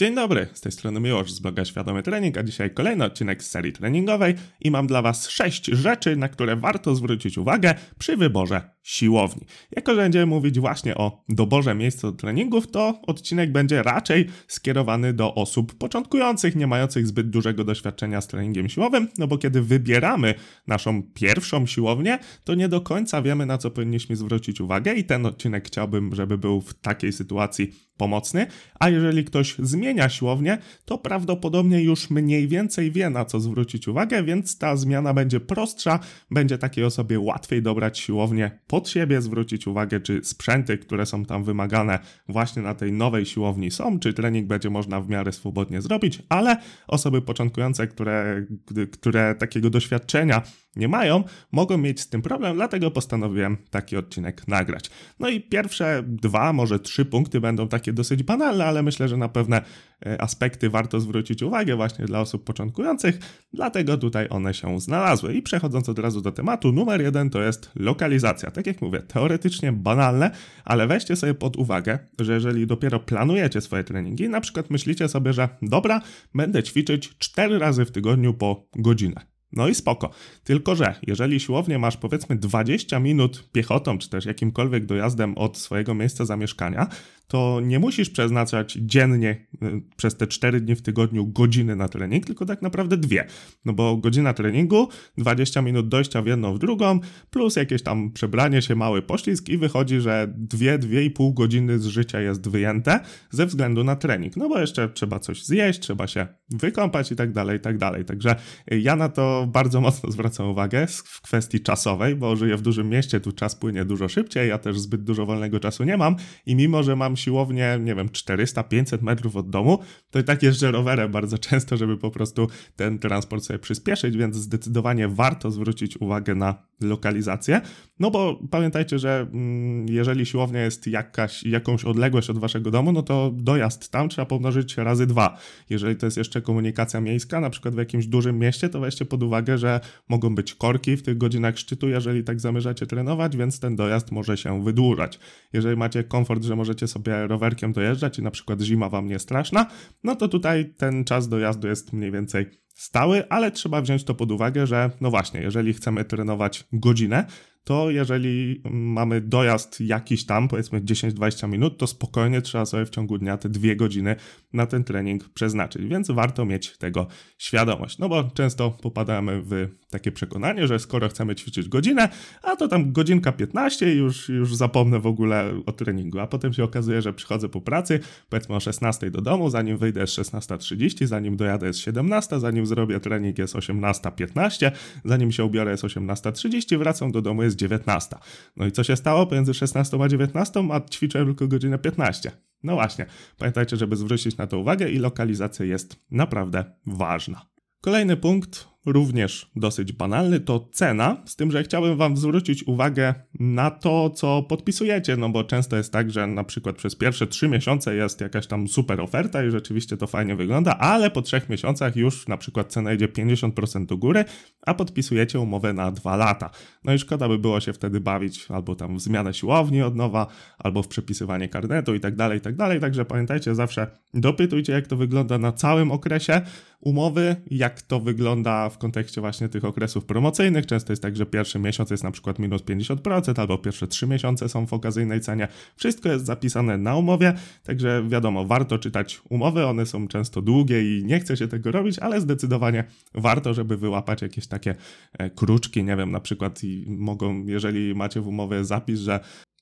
Dzień dobry, z tej strony Miłosz z bloga Świadomy Trening, a dzisiaj kolejny odcinek z serii treningowej i mam dla Was sześć rzeczy, na które warto zwrócić uwagę przy wyborze siłowni. Jako, że będziemy mówić właśnie o doborze miejsca do treningów, to odcinek będzie raczej skierowany do osób początkujących, nie mających zbyt dużego doświadczenia z treningiem siłowym, no bo kiedy wybieramy naszą pierwszą siłownię, to nie do końca wiemy, na co powinniśmy zwrócić uwagę i ten odcinek chciałbym, żeby był w takiej sytuacji pomocny, a jeżeli ktoś zmienia siłownię, to prawdopodobnie już mniej więcej wie na co zwrócić uwagę, więc ta zmiana będzie prostsza, będzie takiej osobie łatwiej dobrać siłownię pod siebie, zwrócić uwagę, czy sprzęty, które są tam wymagane właśnie na tej nowej siłowni są, czy trening będzie można w miarę swobodnie zrobić, ale osoby początkujące, które, które takiego doświadczenia nie mają, mogą mieć z tym problem, dlatego postanowiłem taki odcinek nagrać. No i pierwsze dwa, może trzy punkty będą takie dosyć banalne, ale myślę, że na pewne e, aspekty warto zwrócić uwagę właśnie dla osób początkujących, dlatego tutaj one się znalazły. I przechodząc od razu do tematu, numer jeden to jest lokalizacja. Tak jak mówię, teoretycznie banalne, ale weźcie sobie pod uwagę, że jeżeli dopiero planujecie swoje treningi, na przykład myślicie sobie, że dobra, będę ćwiczyć cztery razy w tygodniu po godzinę. No i spoko. Tylko, że jeżeli siłownie masz powiedzmy 20 minut piechotą, czy też jakimkolwiek dojazdem od swojego miejsca zamieszkania, to nie musisz przeznaczać dziennie y, przez te 4 dni w tygodniu godziny na trening, tylko tak naprawdę dwie. No bo godzina treningu, 20 minut dojścia w jedną, w drugą, plus jakieś tam przebranie się, mały poślizg i wychodzi, że 2-2,5 godziny z życia jest wyjęte ze względu na trening. No bo jeszcze trzeba coś zjeść, trzeba się wykąpać i tak dalej, i tak dalej. Także ja na to bardzo mocno zwracam uwagę w kwestii czasowej, bo żyję w dużym mieście, tu czas płynie dużo szybciej, ja też zbyt dużo wolnego czasu nie mam i mimo, że mam siłownię, nie wiem, 400-500 metrów od domu, to i tak jeżdżę rowerem bardzo często, żeby po prostu ten transport sobie przyspieszyć, więc zdecydowanie warto zwrócić uwagę na lokalizację, no bo pamiętajcie, że mm, jeżeli siłownia jest jakaś, jakąś odległość od waszego domu, no to dojazd tam trzeba pomnożyć razy dwa. Jeżeli to jest jeszcze komunikacja miejska, na przykład w jakimś dużym mieście, to weźcie pod uwagę, że mogą być korki w tych godzinach szczytu, jeżeli tak zamierzacie trenować, więc ten dojazd może się wydłużać. Jeżeli macie komfort, że możecie sobie rowerkiem dojeżdżać i na przykład zima wam nie straszna, no to tutaj ten czas dojazdu jest mniej więcej stały, ale trzeba wziąć to pod uwagę, że no właśnie, jeżeli chcemy trenować godzinę, to jeżeli mamy dojazd jakiś tam, powiedzmy 10-20 minut, to spokojnie trzeba sobie w ciągu dnia te dwie godziny na ten trening przeznaczyć, więc warto mieć tego świadomość. No bo często popadamy w takie przekonanie, że skoro chcemy ćwiczyć godzinę, a to tam godzinka 15 i już, już zapomnę w ogóle o treningu, a potem się okazuje, że przychodzę po pracy, powiedzmy o 16 do domu, zanim wyjdę jest 16.30, zanim dojadę jest 17, zanim zrobię trening jest 18.15, zanim się ubiorę jest 18.30, wracam do domu jest 19. No i co się stało pomiędzy 16 a 19, a ćwiczę tylko godzinę 15. No właśnie, pamiętajcie, żeby zwrócić na to uwagę i lokalizacja jest naprawdę ważna. Kolejny punkt również dosyć banalny, to cena, z tym, że chciałbym Wam zwrócić uwagę na to, co podpisujecie, no bo często jest tak, że na przykład przez pierwsze trzy miesiące jest jakaś tam super oferta i rzeczywiście to fajnie wygląda, ale po trzech miesiącach już na przykład cena idzie 50% do góry, a podpisujecie umowę na dwa lata. No i szkoda by było się wtedy bawić albo tam w zmianę siłowni od nowa, albo w przepisywanie karnetu i tak dalej, i tak dalej, także pamiętajcie zawsze dopytujcie, jak to wygląda na całym okresie umowy, jak to wygląda w kontekście właśnie tych okresów promocyjnych. Często jest tak, że pierwszy miesiąc jest na przykład minus 50%, albo pierwsze trzy miesiące są w okazyjnej cenie. Wszystko jest zapisane na umowie, także wiadomo, warto czytać umowy, one są często długie i nie chce się tego robić, ale zdecydowanie warto, żeby wyłapać jakieś takie e, kruczki, nie wiem, na przykład i mogą, jeżeli macie w umowie zapis, że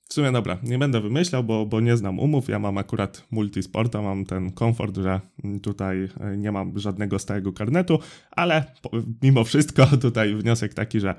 w sumie dobra, nie będę wymyślał, bo, bo nie znam umów. Ja mam akurat multisporta, mam ten komfort, że tutaj e, nie mam żadnego stałego karnetu, ale mimo wszystko tutaj wniosek taki, że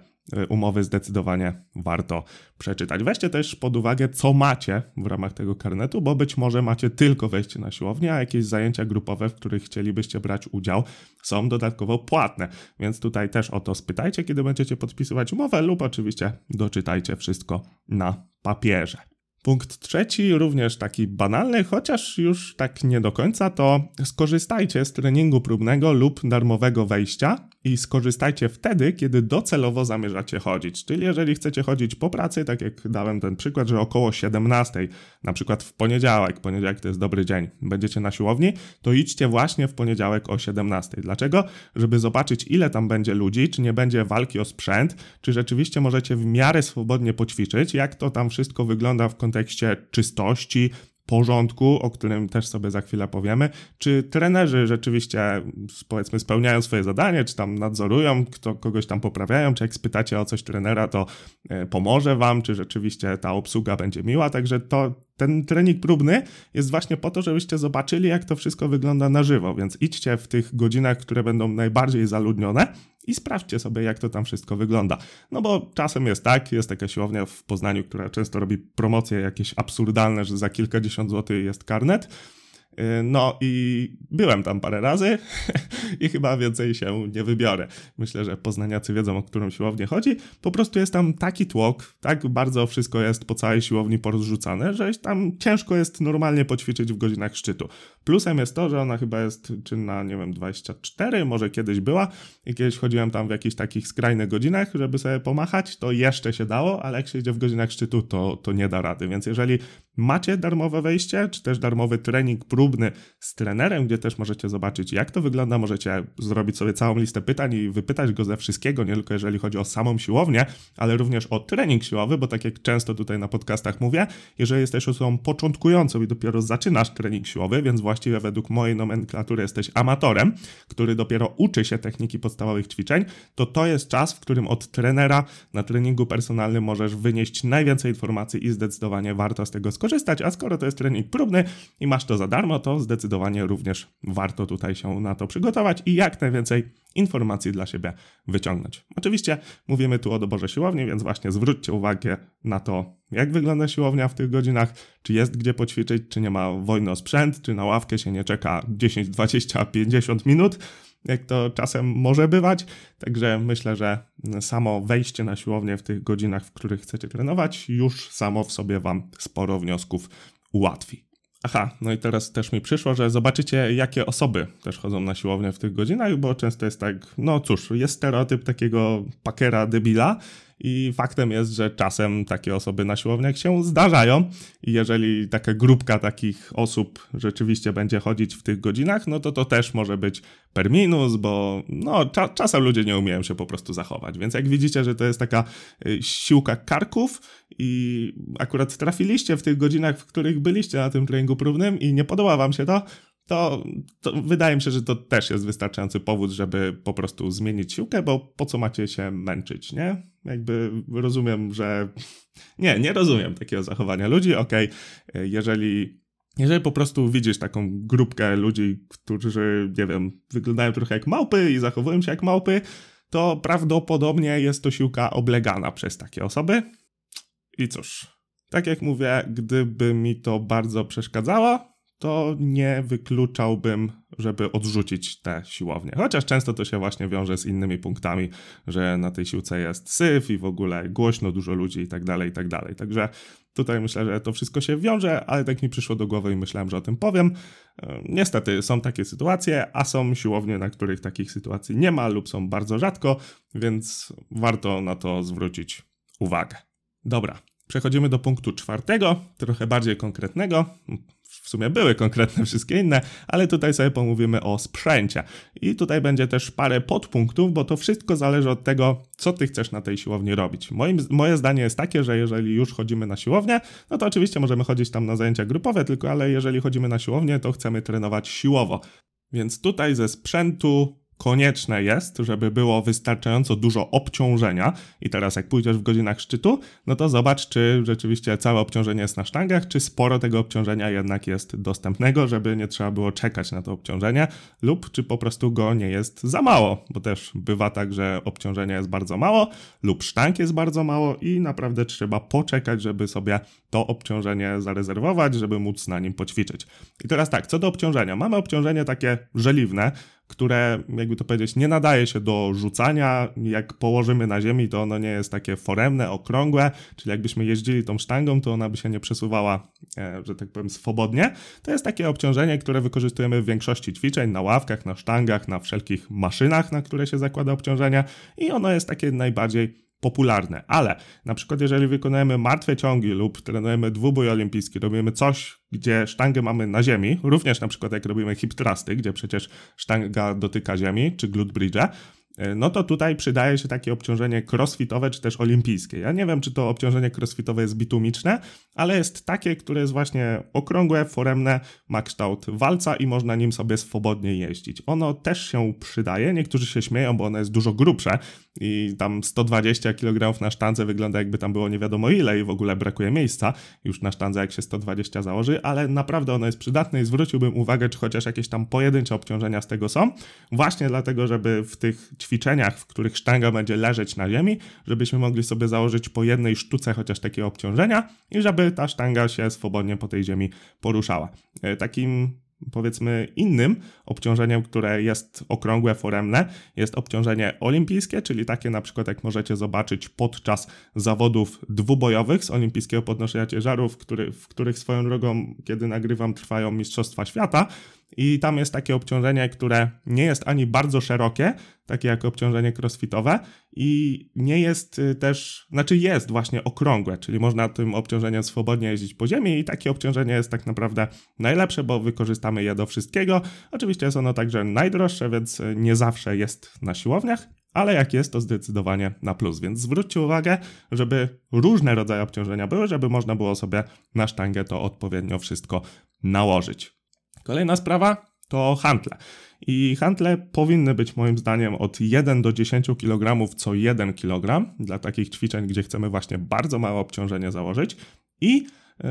umowy zdecydowanie warto przeczytać. Weźcie też pod uwagę, co macie w ramach tego karnetu, bo być może macie tylko wejście na siłownię, a jakieś zajęcia grupowe, w których chcielibyście brać udział, są dodatkowo płatne. Więc tutaj też o to spytajcie, kiedy będziecie podpisywać umowę, lub oczywiście doczytajcie wszystko na papierze. Punkt trzeci, również taki banalny, chociaż już tak nie do końca, to skorzystajcie z treningu próbnego lub darmowego wejścia i skorzystajcie wtedy, kiedy docelowo zamierzacie chodzić. Czyli jeżeli chcecie chodzić po pracy, tak jak dałem ten przykład, że około 17, na przykład w poniedziałek, poniedziałek to jest dobry dzień, będziecie na siłowni, to idźcie właśnie w poniedziałek o 17. Dlaczego? Żeby zobaczyć, ile tam będzie ludzi, czy nie będzie walki o sprzęt, czy rzeczywiście możecie w miarę swobodnie poćwiczyć, jak to tam wszystko wygląda w kontekście czystości, porządku, o którym też sobie za chwilę powiemy, czy trenerzy rzeczywiście powiedzmy spełniają swoje zadanie, czy tam nadzorują, kto, kogoś tam poprawiają, czy jak spytacie o coś trenera, to e, pomoże wam, czy rzeczywiście ta obsługa będzie miła, także to ten trening próbny jest właśnie po to, żebyście zobaczyli, jak to wszystko wygląda na żywo, więc idźcie w tych godzinach, które będą najbardziej zaludnione i sprawdźcie sobie, jak to tam wszystko wygląda. No bo czasem jest tak, jest taka siłownia w Poznaniu, która często robi promocje jakieś absurdalne, że za kilkadziesiąt złotych jest karnet no i byłem tam parę razy i chyba więcej się nie wybiorę. Myślę, że poznaniacy wiedzą, o którą siłownię chodzi. Po prostu jest tam taki tłok, tak bardzo wszystko jest po całej siłowni porozrzucane, że tam ciężko jest normalnie poćwiczyć w godzinach szczytu. Plusem jest to, że ona chyba jest czynna, nie wiem, 24, może kiedyś była i kiedyś chodziłem tam w jakichś takich skrajnych godzinach, żeby sobie pomachać, to jeszcze się dało, ale jak się idzie w godzinach szczytu, to, to nie da rady. Więc jeżeli macie darmowe wejście, czy też darmowy trening próbny z trenerem, gdzie też możecie zobaczyć, jak to wygląda. Możecie zrobić sobie całą listę pytań i wypytać go ze wszystkiego, nie tylko jeżeli chodzi o samą siłownię, ale również o trening siłowy, bo tak jak często tutaj na podcastach mówię, jeżeli jesteś osobą początkującą i dopiero zaczynasz trening siłowy, więc właściwie według mojej nomenklatury jesteś amatorem, który dopiero uczy się techniki podstawowych ćwiczeń, to to jest czas, w którym od trenera na treningu personalnym możesz wynieść najwięcej informacji i zdecydowanie warto z tego skorzystać, a skoro to jest trening próbny i masz to za darmo, to zdecydowanie również warto tutaj się na to przygotować i jak najwięcej informacji dla siebie wyciągnąć. Oczywiście mówimy tu o doborze siłowni, więc właśnie zwróćcie uwagę na to, jak wygląda siłownia w tych godzinach, czy jest gdzie poćwiczyć, czy nie ma wojny o sprzęt, czy na ławkę się nie czeka 10, 20, 50 minut, jak to czasem może bywać. Także myślę, że samo wejście na siłownię w tych godzinach, w których chcecie trenować, już samo w sobie Wam sporo wniosków ułatwi. Aha, no i teraz też mi przyszło, że zobaczycie, jakie osoby też chodzą na siłownię w tych godzinach, bo często jest tak, no cóż, jest stereotyp takiego pakera debila, i faktem jest, że czasem takie osoby na siłowniach się zdarzają. I jeżeli taka grupka takich osób rzeczywiście będzie chodzić w tych godzinach, no to to też może być per minus, bo no, cza czasem ludzie nie umieją się po prostu zachować. Więc jak widzicie, że to jest taka y, siłka karków i akurat trafiliście w tych godzinach, w których byliście na tym treningu próbnym i nie podoba wam się to, to, to, wydaje mi się, że to też jest wystarczający powód, żeby po prostu zmienić siłkę, bo po co macie się męczyć, nie? Jakby rozumiem, że. Nie, nie rozumiem takiego zachowania ludzi. Okej, okay, jeżeli. Jeżeli po prostu widzisz taką grupkę ludzi, którzy, nie wiem, wyglądają trochę jak małpy i zachowują się jak małpy, to prawdopodobnie jest to siłka oblegana przez takie osoby. I cóż, tak jak mówię, gdyby mi to bardzo przeszkadzało, to nie wykluczałbym, żeby odrzucić tę siłownię. Chociaż często to się właśnie wiąże z innymi punktami, że na tej siłce jest syf i w ogóle głośno, dużo ludzi i tak dalej, i tak dalej. Także tutaj myślę, że to wszystko się wiąże, ale tak mi przyszło do głowy i myślałem, że o tym powiem. Niestety są takie sytuacje, a są siłownie, na których takich sytuacji nie ma lub są bardzo rzadko, więc warto na to zwrócić uwagę. Dobra, przechodzimy do punktu czwartego, trochę bardziej konkretnego w sumie były konkretne wszystkie inne, ale tutaj sobie pomówimy o sprzęcie. I tutaj będzie też parę podpunktów, bo to wszystko zależy od tego, co ty chcesz na tej siłowni robić. Moim, moje zdanie jest takie, że jeżeli już chodzimy na siłownię, no to oczywiście możemy chodzić tam na zajęcia grupowe, tylko ale jeżeli chodzimy na siłownię, to chcemy trenować siłowo. Więc tutaj ze sprzętu konieczne jest, żeby było wystarczająco dużo obciążenia. I teraz, jak pójdziesz w godzinach szczytu, no to zobacz, czy rzeczywiście całe obciążenie jest na sztangach, czy sporo tego obciążenia jednak jest dostępnego, żeby nie trzeba było czekać na to obciążenie, lub czy po prostu go nie jest za mało, bo też bywa tak, że obciążenia jest bardzo mało, lub sztank jest bardzo mało i naprawdę trzeba poczekać, żeby sobie to obciążenie zarezerwować, żeby móc na nim poćwiczyć. I teraz tak, co do obciążenia. Mamy obciążenie takie żeliwne, które, jakby to powiedzieć, nie nadaje się do rzucania. Jak położymy na ziemi, to ono nie jest takie foremne, okrągłe, czyli jakbyśmy jeździli tą sztangą, to ona by się nie przesuwała, e, że tak powiem, swobodnie. To jest takie obciążenie, które wykorzystujemy w większości ćwiczeń, na ławkach, na sztangach, na wszelkich maszynach, na które się zakłada obciążenia i ono jest takie najbardziej popularne, ale na przykład jeżeli wykonujemy martwe ciągi lub trenujemy dwubój olimpijski, robimy coś, gdzie sztangę mamy na ziemi, również na przykład jak robimy hip thrusty, gdzie przecież sztanga dotyka ziemi, czy glute bridge, no to tutaj przydaje się takie obciążenie crossfitowe czy też olimpijskie. Ja nie wiem, czy to obciążenie crossfitowe jest bitumiczne, ale jest takie, które jest właśnie okrągłe, foremne, ma kształt walca i można nim sobie swobodnie jeździć. Ono też się przydaje, niektórzy się śmieją, bo ono jest dużo grubsze i tam 120 kg na sztandze wygląda jakby tam było nie wiadomo ile i w ogóle brakuje miejsca już na sztandze jak się 120 założy, ale naprawdę ono jest przydatne i zwróciłbym uwagę, czy chociaż jakieś tam pojedyncze obciążenia z tego są, właśnie dlatego, żeby w tych ćwiczeniach, w których sztanga będzie leżeć na ziemi, żebyśmy mogli sobie założyć po jednej sztuce chociaż takie obciążenia i żeby ta sztanga się swobodnie po tej ziemi poruszała. E, takim powiedzmy innym obciążeniem, które jest okrągłe, foremne, jest obciążenie olimpijskie, czyli takie na przykład jak możecie zobaczyć podczas zawodów dwubojowych z olimpijskiego podnoszenia ciężarów, który, w których swoją drogą, kiedy nagrywam, trwają Mistrzostwa Świata, i tam jest takie obciążenie, które nie jest ani bardzo szerokie, takie jak obciążenie crossfitowe, i nie jest y, też, znaczy jest właśnie okrągłe, czyli można tym obciążeniem swobodnie jeździć po ziemi i takie obciążenie jest tak naprawdę najlepsze, bo wykorzystamy je do wszystkiego. Oczywiście jest ono także najdroższe, więc y, nie zawsze jest na siłowniach, ale jak jest, to zdecydowanie na plus. Więc zwróćcie uwagę, żeby różne rodzaje obciążenia były, żeby można było sobie na sztangę to odpowiednio wszystko nałożyć. Kolejna sprawa to hantle. I hantle powinny być moim zdaniem od 1 do 10 kg co 1 kg dla takich ćwiczeń, gdzie chcemy właśnie bardzo małe obciążenie założyć. I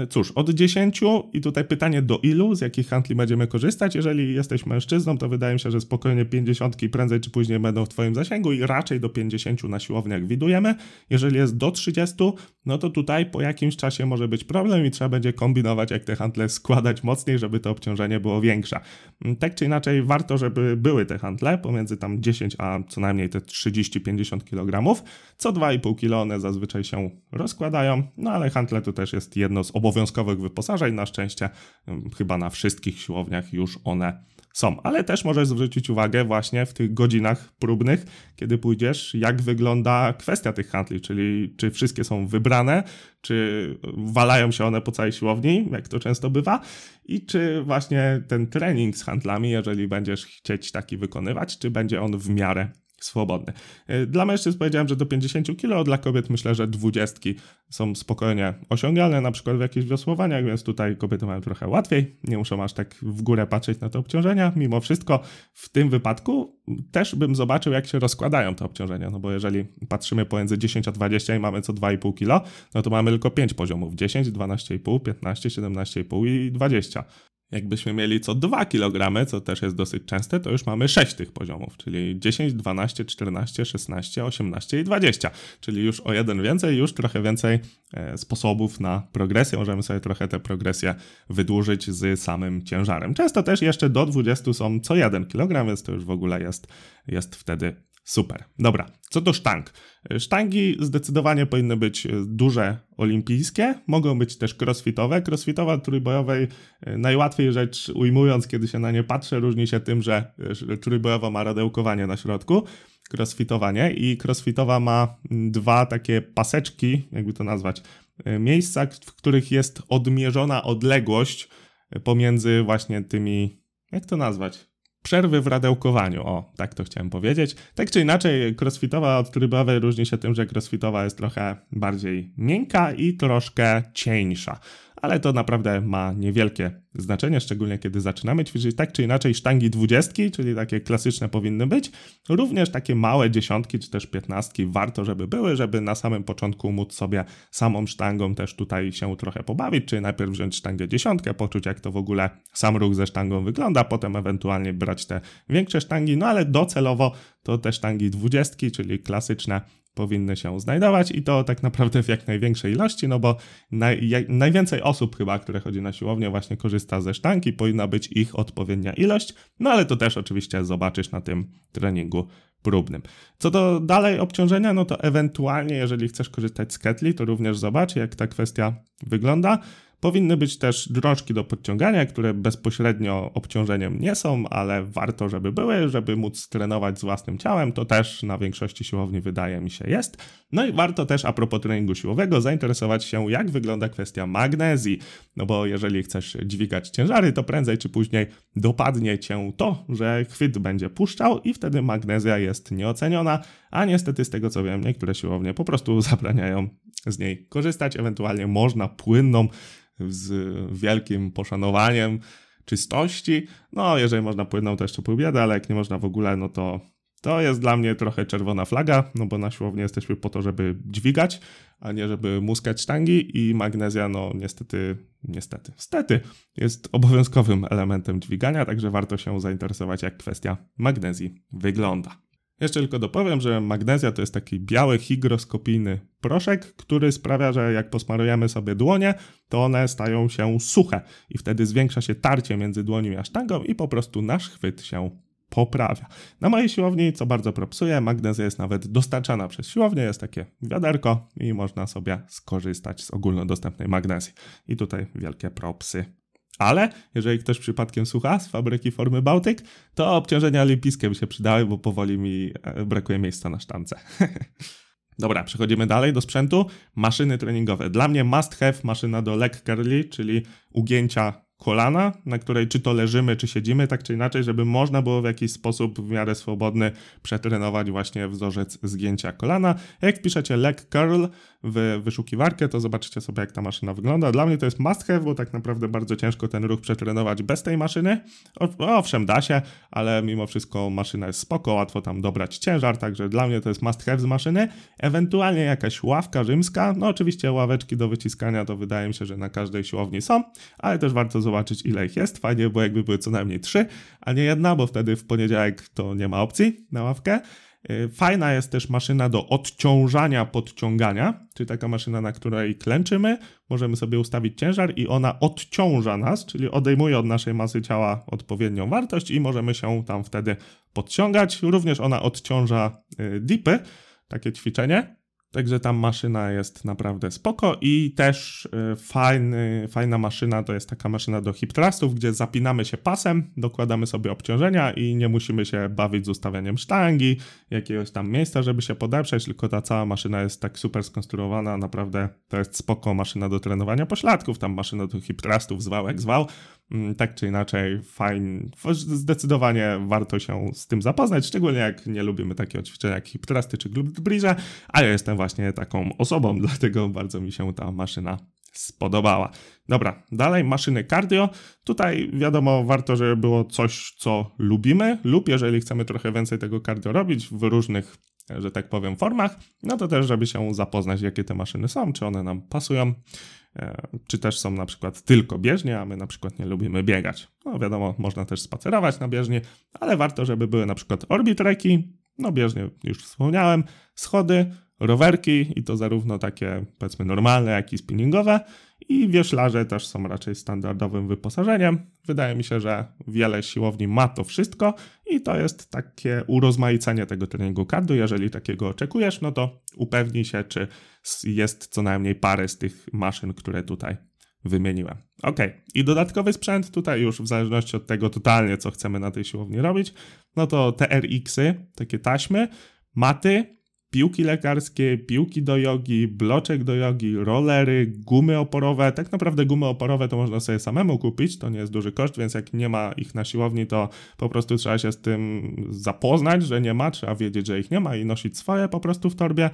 cóż, od 10 i tutaj pytanie do ilu, z jakich handli będziemy korzystać. Jeżeli jesteś mężczyzną, to wydaje mi się, że spokojnie 50 prędzej czy później będą w Twoim zasięgu i raczej do 50 na siłowniach widujemy. Jeżeli jest do 30, no to tutaj po jakimś czasie może być problem i trzeba będzie kombinować, jak te handle składać mocniej, żeby to obciążenie było większe. Mm, tak czy inaczej, warto, żeby były te handle pomiędzy tam 10 a co najmniej te 30-50 kg. Co 2,5 kg one zazwyczaj się rozkładają, no ale handle to też jest jedno z obowiązkowych wyposażeń. Na szczęście chyba na wszystkich siłowniach już one są. Ale też możesz zwrócić uwagę właśnie w tych godzinach próbnych, kiedy pójdziesz, jak wygląda kwestia tych handli, czyli czy wszystkie są wybrane, czy walają się one po całej siłowni, jak to często bywa, i czy właśnie ten trening z handlami, jeżeli będziesz chcieć taki wykonywać, czy będzie on w miarę swobodny. Y, dla mężczyzn powiedziałem, że do 50 kg, dla kobiet myślę, że 20 są spokojnie osiągalne, na przykład w jakichś wiosłowaniach, więc tutaj kobiety mają trochę łatwiej, nie muszą aż tak w górę patrzeć na te obciążenia. Mimo wszystko w tym wypadku też bym zobaczył, jak się rozkładają te obciążenia, no bo jeżeli patrzymy pomiędzy 10 a 20 i mamy co 2,5 kg, no to mamy tylko 5 poziomów, 10, 12,5, 15, 17,5 i 20. Jakbyśmy mieli co 2 kg, co też jest dosyć częste, to już mamy 6 tych poziomów, czyli 10, 12, 14, 16, 18 i 20. Czyli już o jeden więcej, już trochę więcej e, sposobów na progresję. Możemy sobie trochę tę progresję wydłużyć z samym ciężarem. Często też jeszcze do 20 są co 1 kg, więc to już w ogóle jest, jest wtedy Super. Dobra, co do sztang. Sztangi zdecydowanie powinny być duże olimpijskie, mogą być też crossfitowe. Crossfitowa trójbojowej e, najłatwiej rzecz ujmując, kiedy się na nie patrzę, różni się tym, że trójbojowa ma radełkowanie na środku, crossfitowanie i crossfitowa ma dwa takie paseczki, jakby to nazwać, e, miejsca, w których jest odmierzona odległość pomiędzy właśnie tymi, jak to nazwać? Przerwy w radełkowaniu. O, tak to chciałem powiedzieć. Tak czy inaczej, crossfitowa od trybowej różni się tym, że crossfitowa jest trochę bardziej miękka i troszkę cieńsza ale to naprawdę ma niewielkie znaczenie, szczególnie kiedy zaczynamy ćwiczyć. Tak czy inaczej, sztangi dwudziestki, czyli takie klasyczne powinny być. Również takie małe dziesiątki czy też piętnastki warto, żeby były, żeby na samym początku móc sobie samą sztangą też tutaj się trochę pobawić, czyli najpierw wziąć sztangę dziesiątkę, poczuć jak to w ogóle sam ruch ze sztangą wygląda, potem ewentualnie brać te większe sztangi, no ale docelowo to te sztangi dwudziestki, czyli klasyczne powinny się znajdować i to tak naprawdę w jak największej ilości, no bo naj, najwięcej osób chyba, które chodzi na siłownię właśnie korzysta ze sztanki, powinna być ich odpowiednia ilość, no ale to też oczywiście zobaczysz na tym treningu próbnym. Co do dalej obciążenia, no to ewentualnie jeżeli chcesz korzystać z ketli, to również zobacz jak ta kwestia wygląda. Powinny być też drążki do podciągania, które bezpośrednio obciążeniem nie są, ale warto, żeby były, żeby móc trenować z własnym ciałem. To też na większości siłowni wydaje mi się jest. No i warto też a propos treningu siłowego zainteresować się, jak wygląda kwestia magnezji. No bo jeżeli chcesz dźwigać ciężary, to prędzej czy później dopadnie cię to, że chwyt będzie puszczał i wtedy magnezja jest nieoceniona, a niestety z tego co wiem, niektóre siłownie po prostu zabraniają z niej korzystać. Ewentualnie można płynną z wielkim poszanowaniem czystości. No, jeżeli można płynną, to jeszcze pół ale jak nie można w ogóle, no to to jest dla mnie trochę czerwona flaga, no bo na siłowni jesteśmy po to, żeby dźwigać, a nie żeby muskać sztangi i magnezja, no niestety, niestety, stety jest obowiązkowym elementem dźwigania, także warto się zainteresować, jak kwestia magnezji wygląda. Jeszcze tylko dopowiem, że magnezja to jest taki biały, hygroskopijny proszek, który sprawia, że jak posmarujemy sobie dłonie, to one stają się suche i wtedy zwiększa się tarcie między dłonią a sztangą i po prostu nasz chwyt się poprawia. Na mojej siłowni, co bardzo propsuje, magnezja jest nawet dostarczana przez siłownię, jest takie wiaderko i można sobie skorzystać z ogólnodostępnej magnezji. I tutaj wielkie propsy ale jeżeli ktoś przypadkiem słucha z fabryki Formy Bałtyk, to obciążenia olimpijskie by się przydały, bo powoli mi e, brakuje miejsca na sztance. Dobra, przechodzimy dalej do sprzętu. Maszyny treningowe. Dla mnie must have maszyna do leg curly, czyli ugięcia kolana, na której czy to leżymy, czy siedzimy, tak czy inaczej, żeby można było w jakiś sposób w miarę swobodny przetrenować właśnie wzorzec zgięcia kolana. Jak wpiszecie leg curl w wyszukiwarkę, to zobaczycie sobie, jak ta maszyna wygląda. Dla mnie to jest must have, bo tak naprawdę bardzo ciężko ten ruch przetrenować bez tej maszyny. owszem, da się, ale mimo wszystko maszyna jest spoko, łatwo tam dobrać ciężar, także dla mnie to jest must have z maszyny. Ewentualnie jakaś ławka rzymska, no oczywiście ławeczki do wyciskania to wydaje mi się, że na każdej siłowni są, ale też warto zobaczyć ile ich jest. Fajnie, bo jakby były co najmniej trzy, a nie jedna, bo wtedy w poniedziałek to nie ma opcji na ławkę. Y, fajna jest też maszyna do odciążania podciągania, czyli taka maszyna, na której klęczymy, możemy sobie ustawić ciężar i ona odciąża nas, czyli odejmuje od naszej masy ciała odpowiednią wartość i możemy się tam wtedy podciągać. Również ona odciąża y, dipy, takie ćwiczenie. Także tam maszyna jest naprawdę spoko i też y, fajny, fajna maszyna to jest taka maszyna do hip thrustów, gdzie zapinamy się pasem, dokładamy sobie obciążenia i nie musimy się bawić z ustawianiem sztangi, jakiegoś tam miejsca, żeby się podeprzeć, tylko ta cała maszyna jest tak super skonstruowana, naprawdę to jest spoko maszyna do trenowania pośladków, tam maszyna do hip thrustów, zwał jak zwał, Mm, tak czy inaczej, fajnie, zdecydowanie warto się z tym zapoznać, szczególnie jak nie lubimy takiego ćwiczenia jak hip thrusty czy glute bridge, a ja jestem właśnie taką osobą, dlatego bardzo mi się ta maszyna spodobała. Dobra, dalej maszyny cardio. Tutaj wiadomo, warto, żeby było coś, co lubimy, lub jeżeli chcemy trochę więcej tego cardio robić w różnych, że tak powiem, formach, no to też, żeby się zapoznać, jakie te maszyny są, czy one nam pasują. E, czy też są na przykład tylko bieżnie, a my na przykład nie lubimy biegać. No wiadomo, można też spacerować na bieżni, ale warto, żeby były na przykład orbitreki, no bieżnie już wspomniałem, schody, rowerki i to zarówno takie powiedzmy normalne, jak i spinningowe i wioślarze też są raczej standardowym wyposażeniem. Wydaje mi się, że wiele siłowni ma to wszystko i to jest takie urozmaicenie tego treningu cardio. Jeżeli takiego oczekujesz, no to upewnij się, czy jest co najmniej parę z tych maszyn, które tutaj wymieniłem. Ok, i dodatkowy sprzęt tutaj już w zależności od tego totalnie, co chcemy na tej siłowni robić, no to TRX-y, takie taśmy, maty, piłki lekarskie, piłki do jogi, bloczek do jogi, rollery, gumy oporowe. Tak naprawdę gumy oporowe to można sobie samemu kupić, to nie jest duży koszt, więc jak nie ma ich na siłowni, to po prostu trzeba się z tym zapoznać, że nie ma, trzeba wiedzieć, że ich nie ma i nosić swoje po prostu w torbie.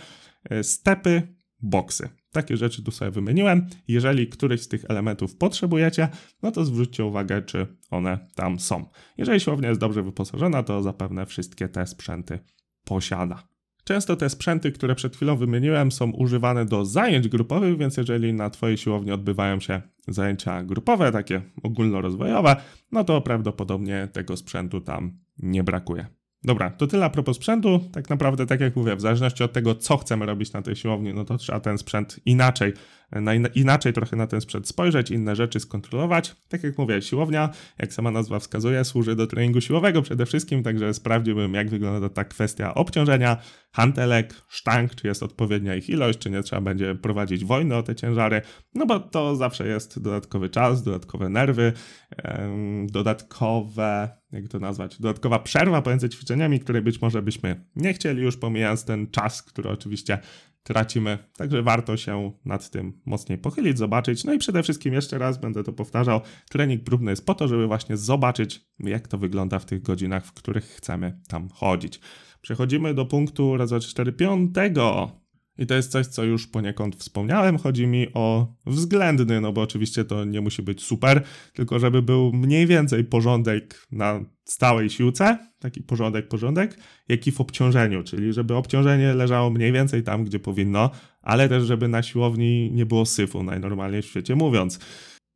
E, stepy, boksy. Takie rzeczy tu sobie wymieniłem. Jeżeli któryś z tych elementów potrzebujecie, no to zwróćcie uwagę, czy one tam są. Jeżeli siłownia jest dobrze wyposażona, to zapewne wszystkie te sprzęty posiada. Często te sprzęty, które przed chwilą wymieniłem, są używane do zajęć grupowych, więc jeżeli na Twojej siłowni odbywają się zajęcia grupowe, takie ogólnorozwojowe, no to prawdopodobnie tego sprzętu tam nie brakuje. Dobra, to tyle a propos sprzętu. Tak naprawdę, tak jak mówię, w zależności od tego, co chcemy robić na tej siłowni, no to trzeba ten sprzęt inaczej, na in inaczej trochę na ten sprzęt spojrzeć, inne rzeczy skontrolować. Tak jak mówię, siłownia, jak sama nazwa wskazuje, służy do treningu siłowego przede wszystkim, także sprawdziłbym, jak wygląda ta kwestia obciążenia, hantelek, sztank, czy jest odpowiednia ich ilość, czy nie trzeba będzie prowadzić wojny o te ciężary, no bo to zawsze jest dodatkowy czas, dodatkowe nerwy, dodatkowe, jak to nazwać, dodatkowa przerwa pomiędzy ćwiczeniami, której być może byśmy nie chcieli już pomijając ten czas, który oczywiście tracimy. Także warto się nad tym mocniej pochylić, zobaczyć. No i przede wszystkim jeszcze raz będę to powtarzał, trening próbny jest po to, żeby właśnie zobaczyć, jak to wygląda w tych godzinach, w których chcemy tam chodzić. Przechodzimy do punktu raz, dwa, cztery, piątego. I to jest coś, co już poniekąd wspomniałem. Chodzi mi o względny, no bo oczywiście to nie musi być super, tylko żeby był mniej więcej porządek na stałej siłce, taki porządek, porządek, jak i w obciążeniu, czyli żeby obciążenie leżało mniej więcej tam, gdzie powinno, ale też żeby na siłowni nie było syfu, najnormalniej w świecie mówiąc.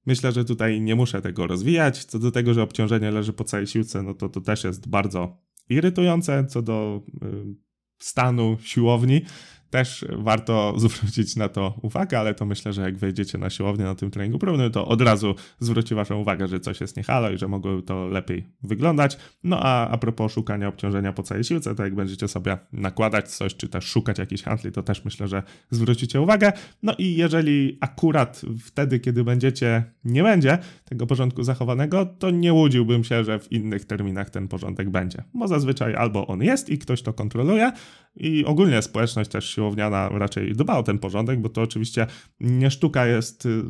Myślę, że tutaj nie muszę tego rozwijać. Co do tego, że obciążenie leży po całej siłce, no to to też jest bardzo irytujące co do y, stanu siłowni też warto zwrócić na to uwagę, ale to myślę, że jak wejdziecie na siłownię na tym treningu próbnym, to od razu zwróci waszą uwagę, że coś jest niehalo i że mogłoby to lepiej wyglądać. No a a propos szukania obciążenia po całej siłce, to jak będziecie sobie nakładać coś, czy też szukać jakichś handli, to też myślę, że zwrócicie uwagę. No i jeżeli akurat wtedy, kiedy będziecie, nie będzie tego porządku zachowanego, to nie łudziłbym się, że w innych terminach ten porządek będzie. Bo zazwyczaj albo on jest i ktoś to kontroluje i ogólnie społeczność też siłowniana raczej dba o ten porządek, bo to oczywiście nie sztuka jest y,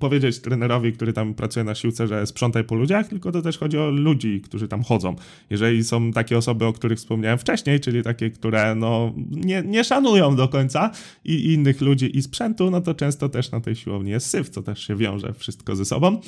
powiedzieć trenerowi, który tam pracuje na siłce, że sprzątaj po ludziach, tylko to też chodzi o ludzi, którzy tam chodzą. Jeżeli są takie osoby, o których wspomniałem wcześniej, czyli takie, które no, nie, nie szanują do końca i innych ludzi i sprzętu, no to często też na tej siłowni jest syf, co też się wiąże wszystko ze sobą.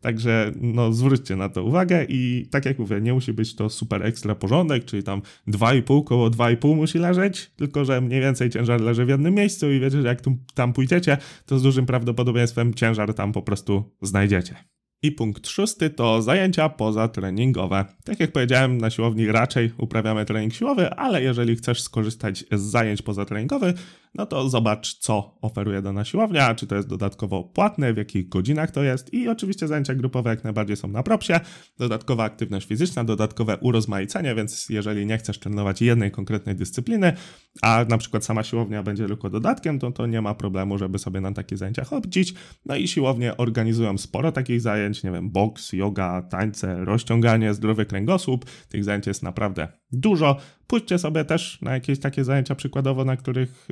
Także no, zwróćcie na to uwagę i tak jak mówię, nie musi być to super ekstra porządek, czyli tam 2,5 koło 2,5 musi leżeć, tylko że mniej więcej ciężar leży w jednym miejscu i wiecie, że jak tu, tam pójdziecie, to z dużym prawdopodobieństwem ciężar tam po prostu znajdziecie. I punkt szósty to zajęcia pozatreningowe. Tak jak powiedziałem, na siłowni raczej uprawiamy trening siłowy, ale jeżeli chcesz skorzystać z zajęć pozatreningowych, no to zobacz, co oferuje dana siłownia, czy to jest dodatkowo płatne, w jakich godzinach to jest i oczywiście zajęcia grupowe jak najbardziej są na propsie, dodatkowa aktywność fizyczna, dodatkowe urozmaicenie, więc jeżeli nie chcesz trenować jednej konkretnej dyscypliny, a na przykład sama siłownia będzie tylko dodatkiem, to, to nie ma problemu, żeby sobie na takie zajęcia chodzić. No i siłownie organizują sporo takich zajęć, nie wiem, boks, yoga, tańce, rozciąganie, zdrowy kręgosłup. Tych zajęć jest naprawdę dużo. Pójdźcie sobie też na jakieś takie zajęcia przykładowo, na których,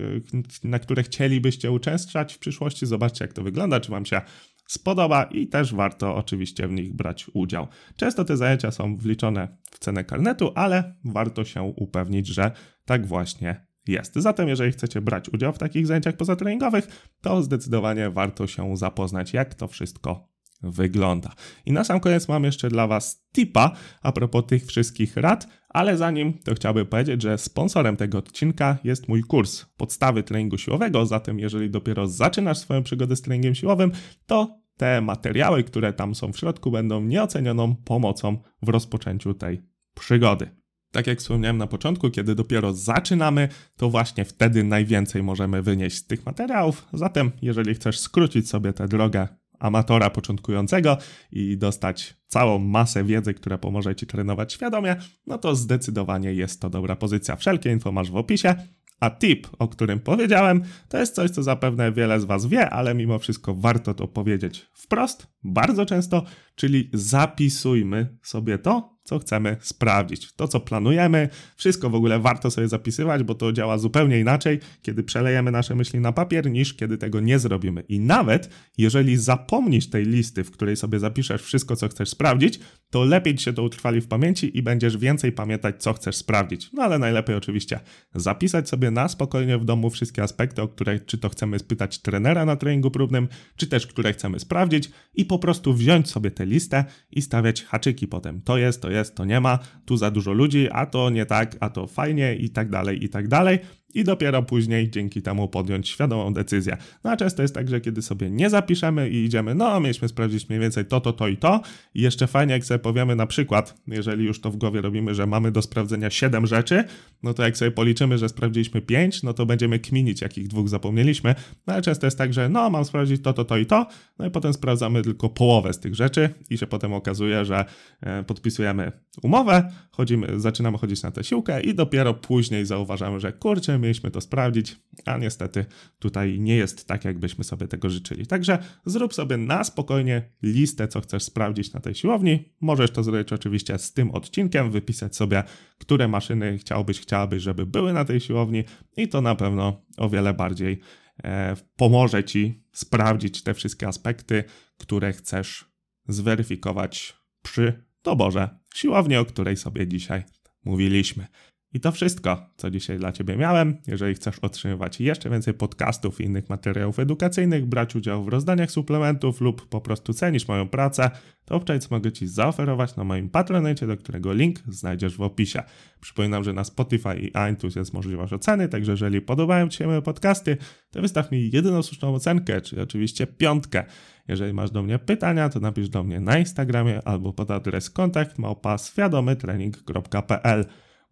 na które chcielibyście uczestniczyć w przyszłości. Zobaczcie, jak to wygląda, czy Wam się spodoba i też warto oczywiście w nich brać udział. Często te zajęcia są wliczone w cenę karnetu, ale warto się upewnić, że tak właśnie jest. Zatem, jeżeli chcecie brać udział w takich zajęciach pozatreningowych, to zdecydowanie warto się zapoznać, jak to wszystko wygląda. I na sam koniec mam jeszcze dla Was tipa a propos tych wszystkich rad, ale zanim to chciałbym powiedzieć, że sponsorem tego odcinka jest mój kurs Podstawy treningu siłowego, zatem jeżeli dopiero zaczynasz swoją przygodę z treningiem siłowym, to te materiały, które tam są w środku, będą nieocenioną pomocą w rozpoczęciu tej przygody. Tak jak wspomniałem na początku, kiedy dopiero zaczynamy, to właśnie wtedy najwięcej możemy wynieść z tych materiałów. Zatem, jeżeli chcesz skrócić sobie tę drogę amatora początkującego i dostać całą masę wiedzy, która pomoże Ci trenować świadomie, no to zdecydowanie jest to dobra pozycja. Wszelkie info masz w opisie. A tip, o którym powiedziałem, to jest coś, co zapewne wiele z Was wie, ale mimo wszystko warto to powiedzieć wprost, bardzo często, czyli zapisujmy sobie to, co chcemy sprawdzić, to co planujemy, wszystko w ogóle warto sobie zapisywać, bo to działa zupełnie inaczej, kiedy przelejemy nasze myśli na papier, niż kiedy tego nie zrobimy. I nawet jeżeli zapomnisz tej listy, w której sobie zapiszesz wszystko, co chcesz sprawdzić, to lepiej ci się to utrwali w pamięci i będziesz więcej pamiętać, co chcesz sprawdzić. No ale najlepiej oczywiście zapisać sobie na spokojnie w domu wszystkie aspekty, o które czy to chcemy spytać trenera na treningu próbnym, czy też które chcemy sprawdzić i po prostu wziąć sobie tę listę i stawiać haczyki potem. To jest, to jest, to nie ma, tu za dużo ludzi, a to nie tak, a to fajnie i tak dalej, i tak dalej. I dopiero później dzięki temu podjąć świadomą decyzję. No a często jest tak, że kiedy sobie nie zapiszemy i idziemy, no mieliśmy sprawdzić mniej więcej to, to, to i to i jeszcze fajnie jak sobie powiemy na przykład, jeżeli już to w głowie robimy, że mamy do sprawdzenia 7 rzeczy, no to jak sobie policzymy, że sprawdziliśmy 5, no to będziemy kminić, jakich dwóch zapomnieliśmy, no ale często jest tak, że no mam sprawdzić to, to, to i to, no i potem sprawdzamy tylko połowę z tych rzeczy i się potem okazuje, że e, podpisujemy umowę, chodzimy, zaczynamy chodzić na tę siłkę i dopiero później zauważamy, że kurczę, mieliśmy to sprawdzić, a niestety tutaj nie jest tak, jakbyśmy sobie tego życzyli. Także zrób sobie na spokojnie listę, co chcesz sprawdzić na tej siłowni. Możesz to zrobić oczywiście z tym odcinkiem, wypisać sobie, które maszyny chciałbyś, chciałabyś, żeby były na tej siłowni i to na pewno o wiele bardziej e, pomoże Ci sprawdzić te wszystkie aspekty, które chcesz zweryfikować przy doborze siłowni, o której sobie dzisiaj mówiliśmy. I to wszystko, co dzisiaj dla Ciebie miałem. Jeżeli chcesz otrzymywać jeszcze więcej podcastów i innych materiałów edukacyjnych, brać udział w rozdaniach suplementów lub po prostu cenisz moją pracę, to obczaj, mogę Ci zaoferować na moim Patronite, do którego link znajdziesz w opisie. Przypominam, że na Spotify i iTunes jest możliwość oceny, także jeżeli podobają Ci się moje podcasty, to wystaw mi jedyną słuszną ocenkę, czyli oczywiście piątkę. Jeżeli masz do mnie pytania, to napisz do mnie na Instagramie albo pod adres kontakt małpa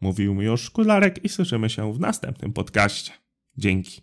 Mówił mi już Szkularek i słyszymy się w następnym podcaście. Dzięki.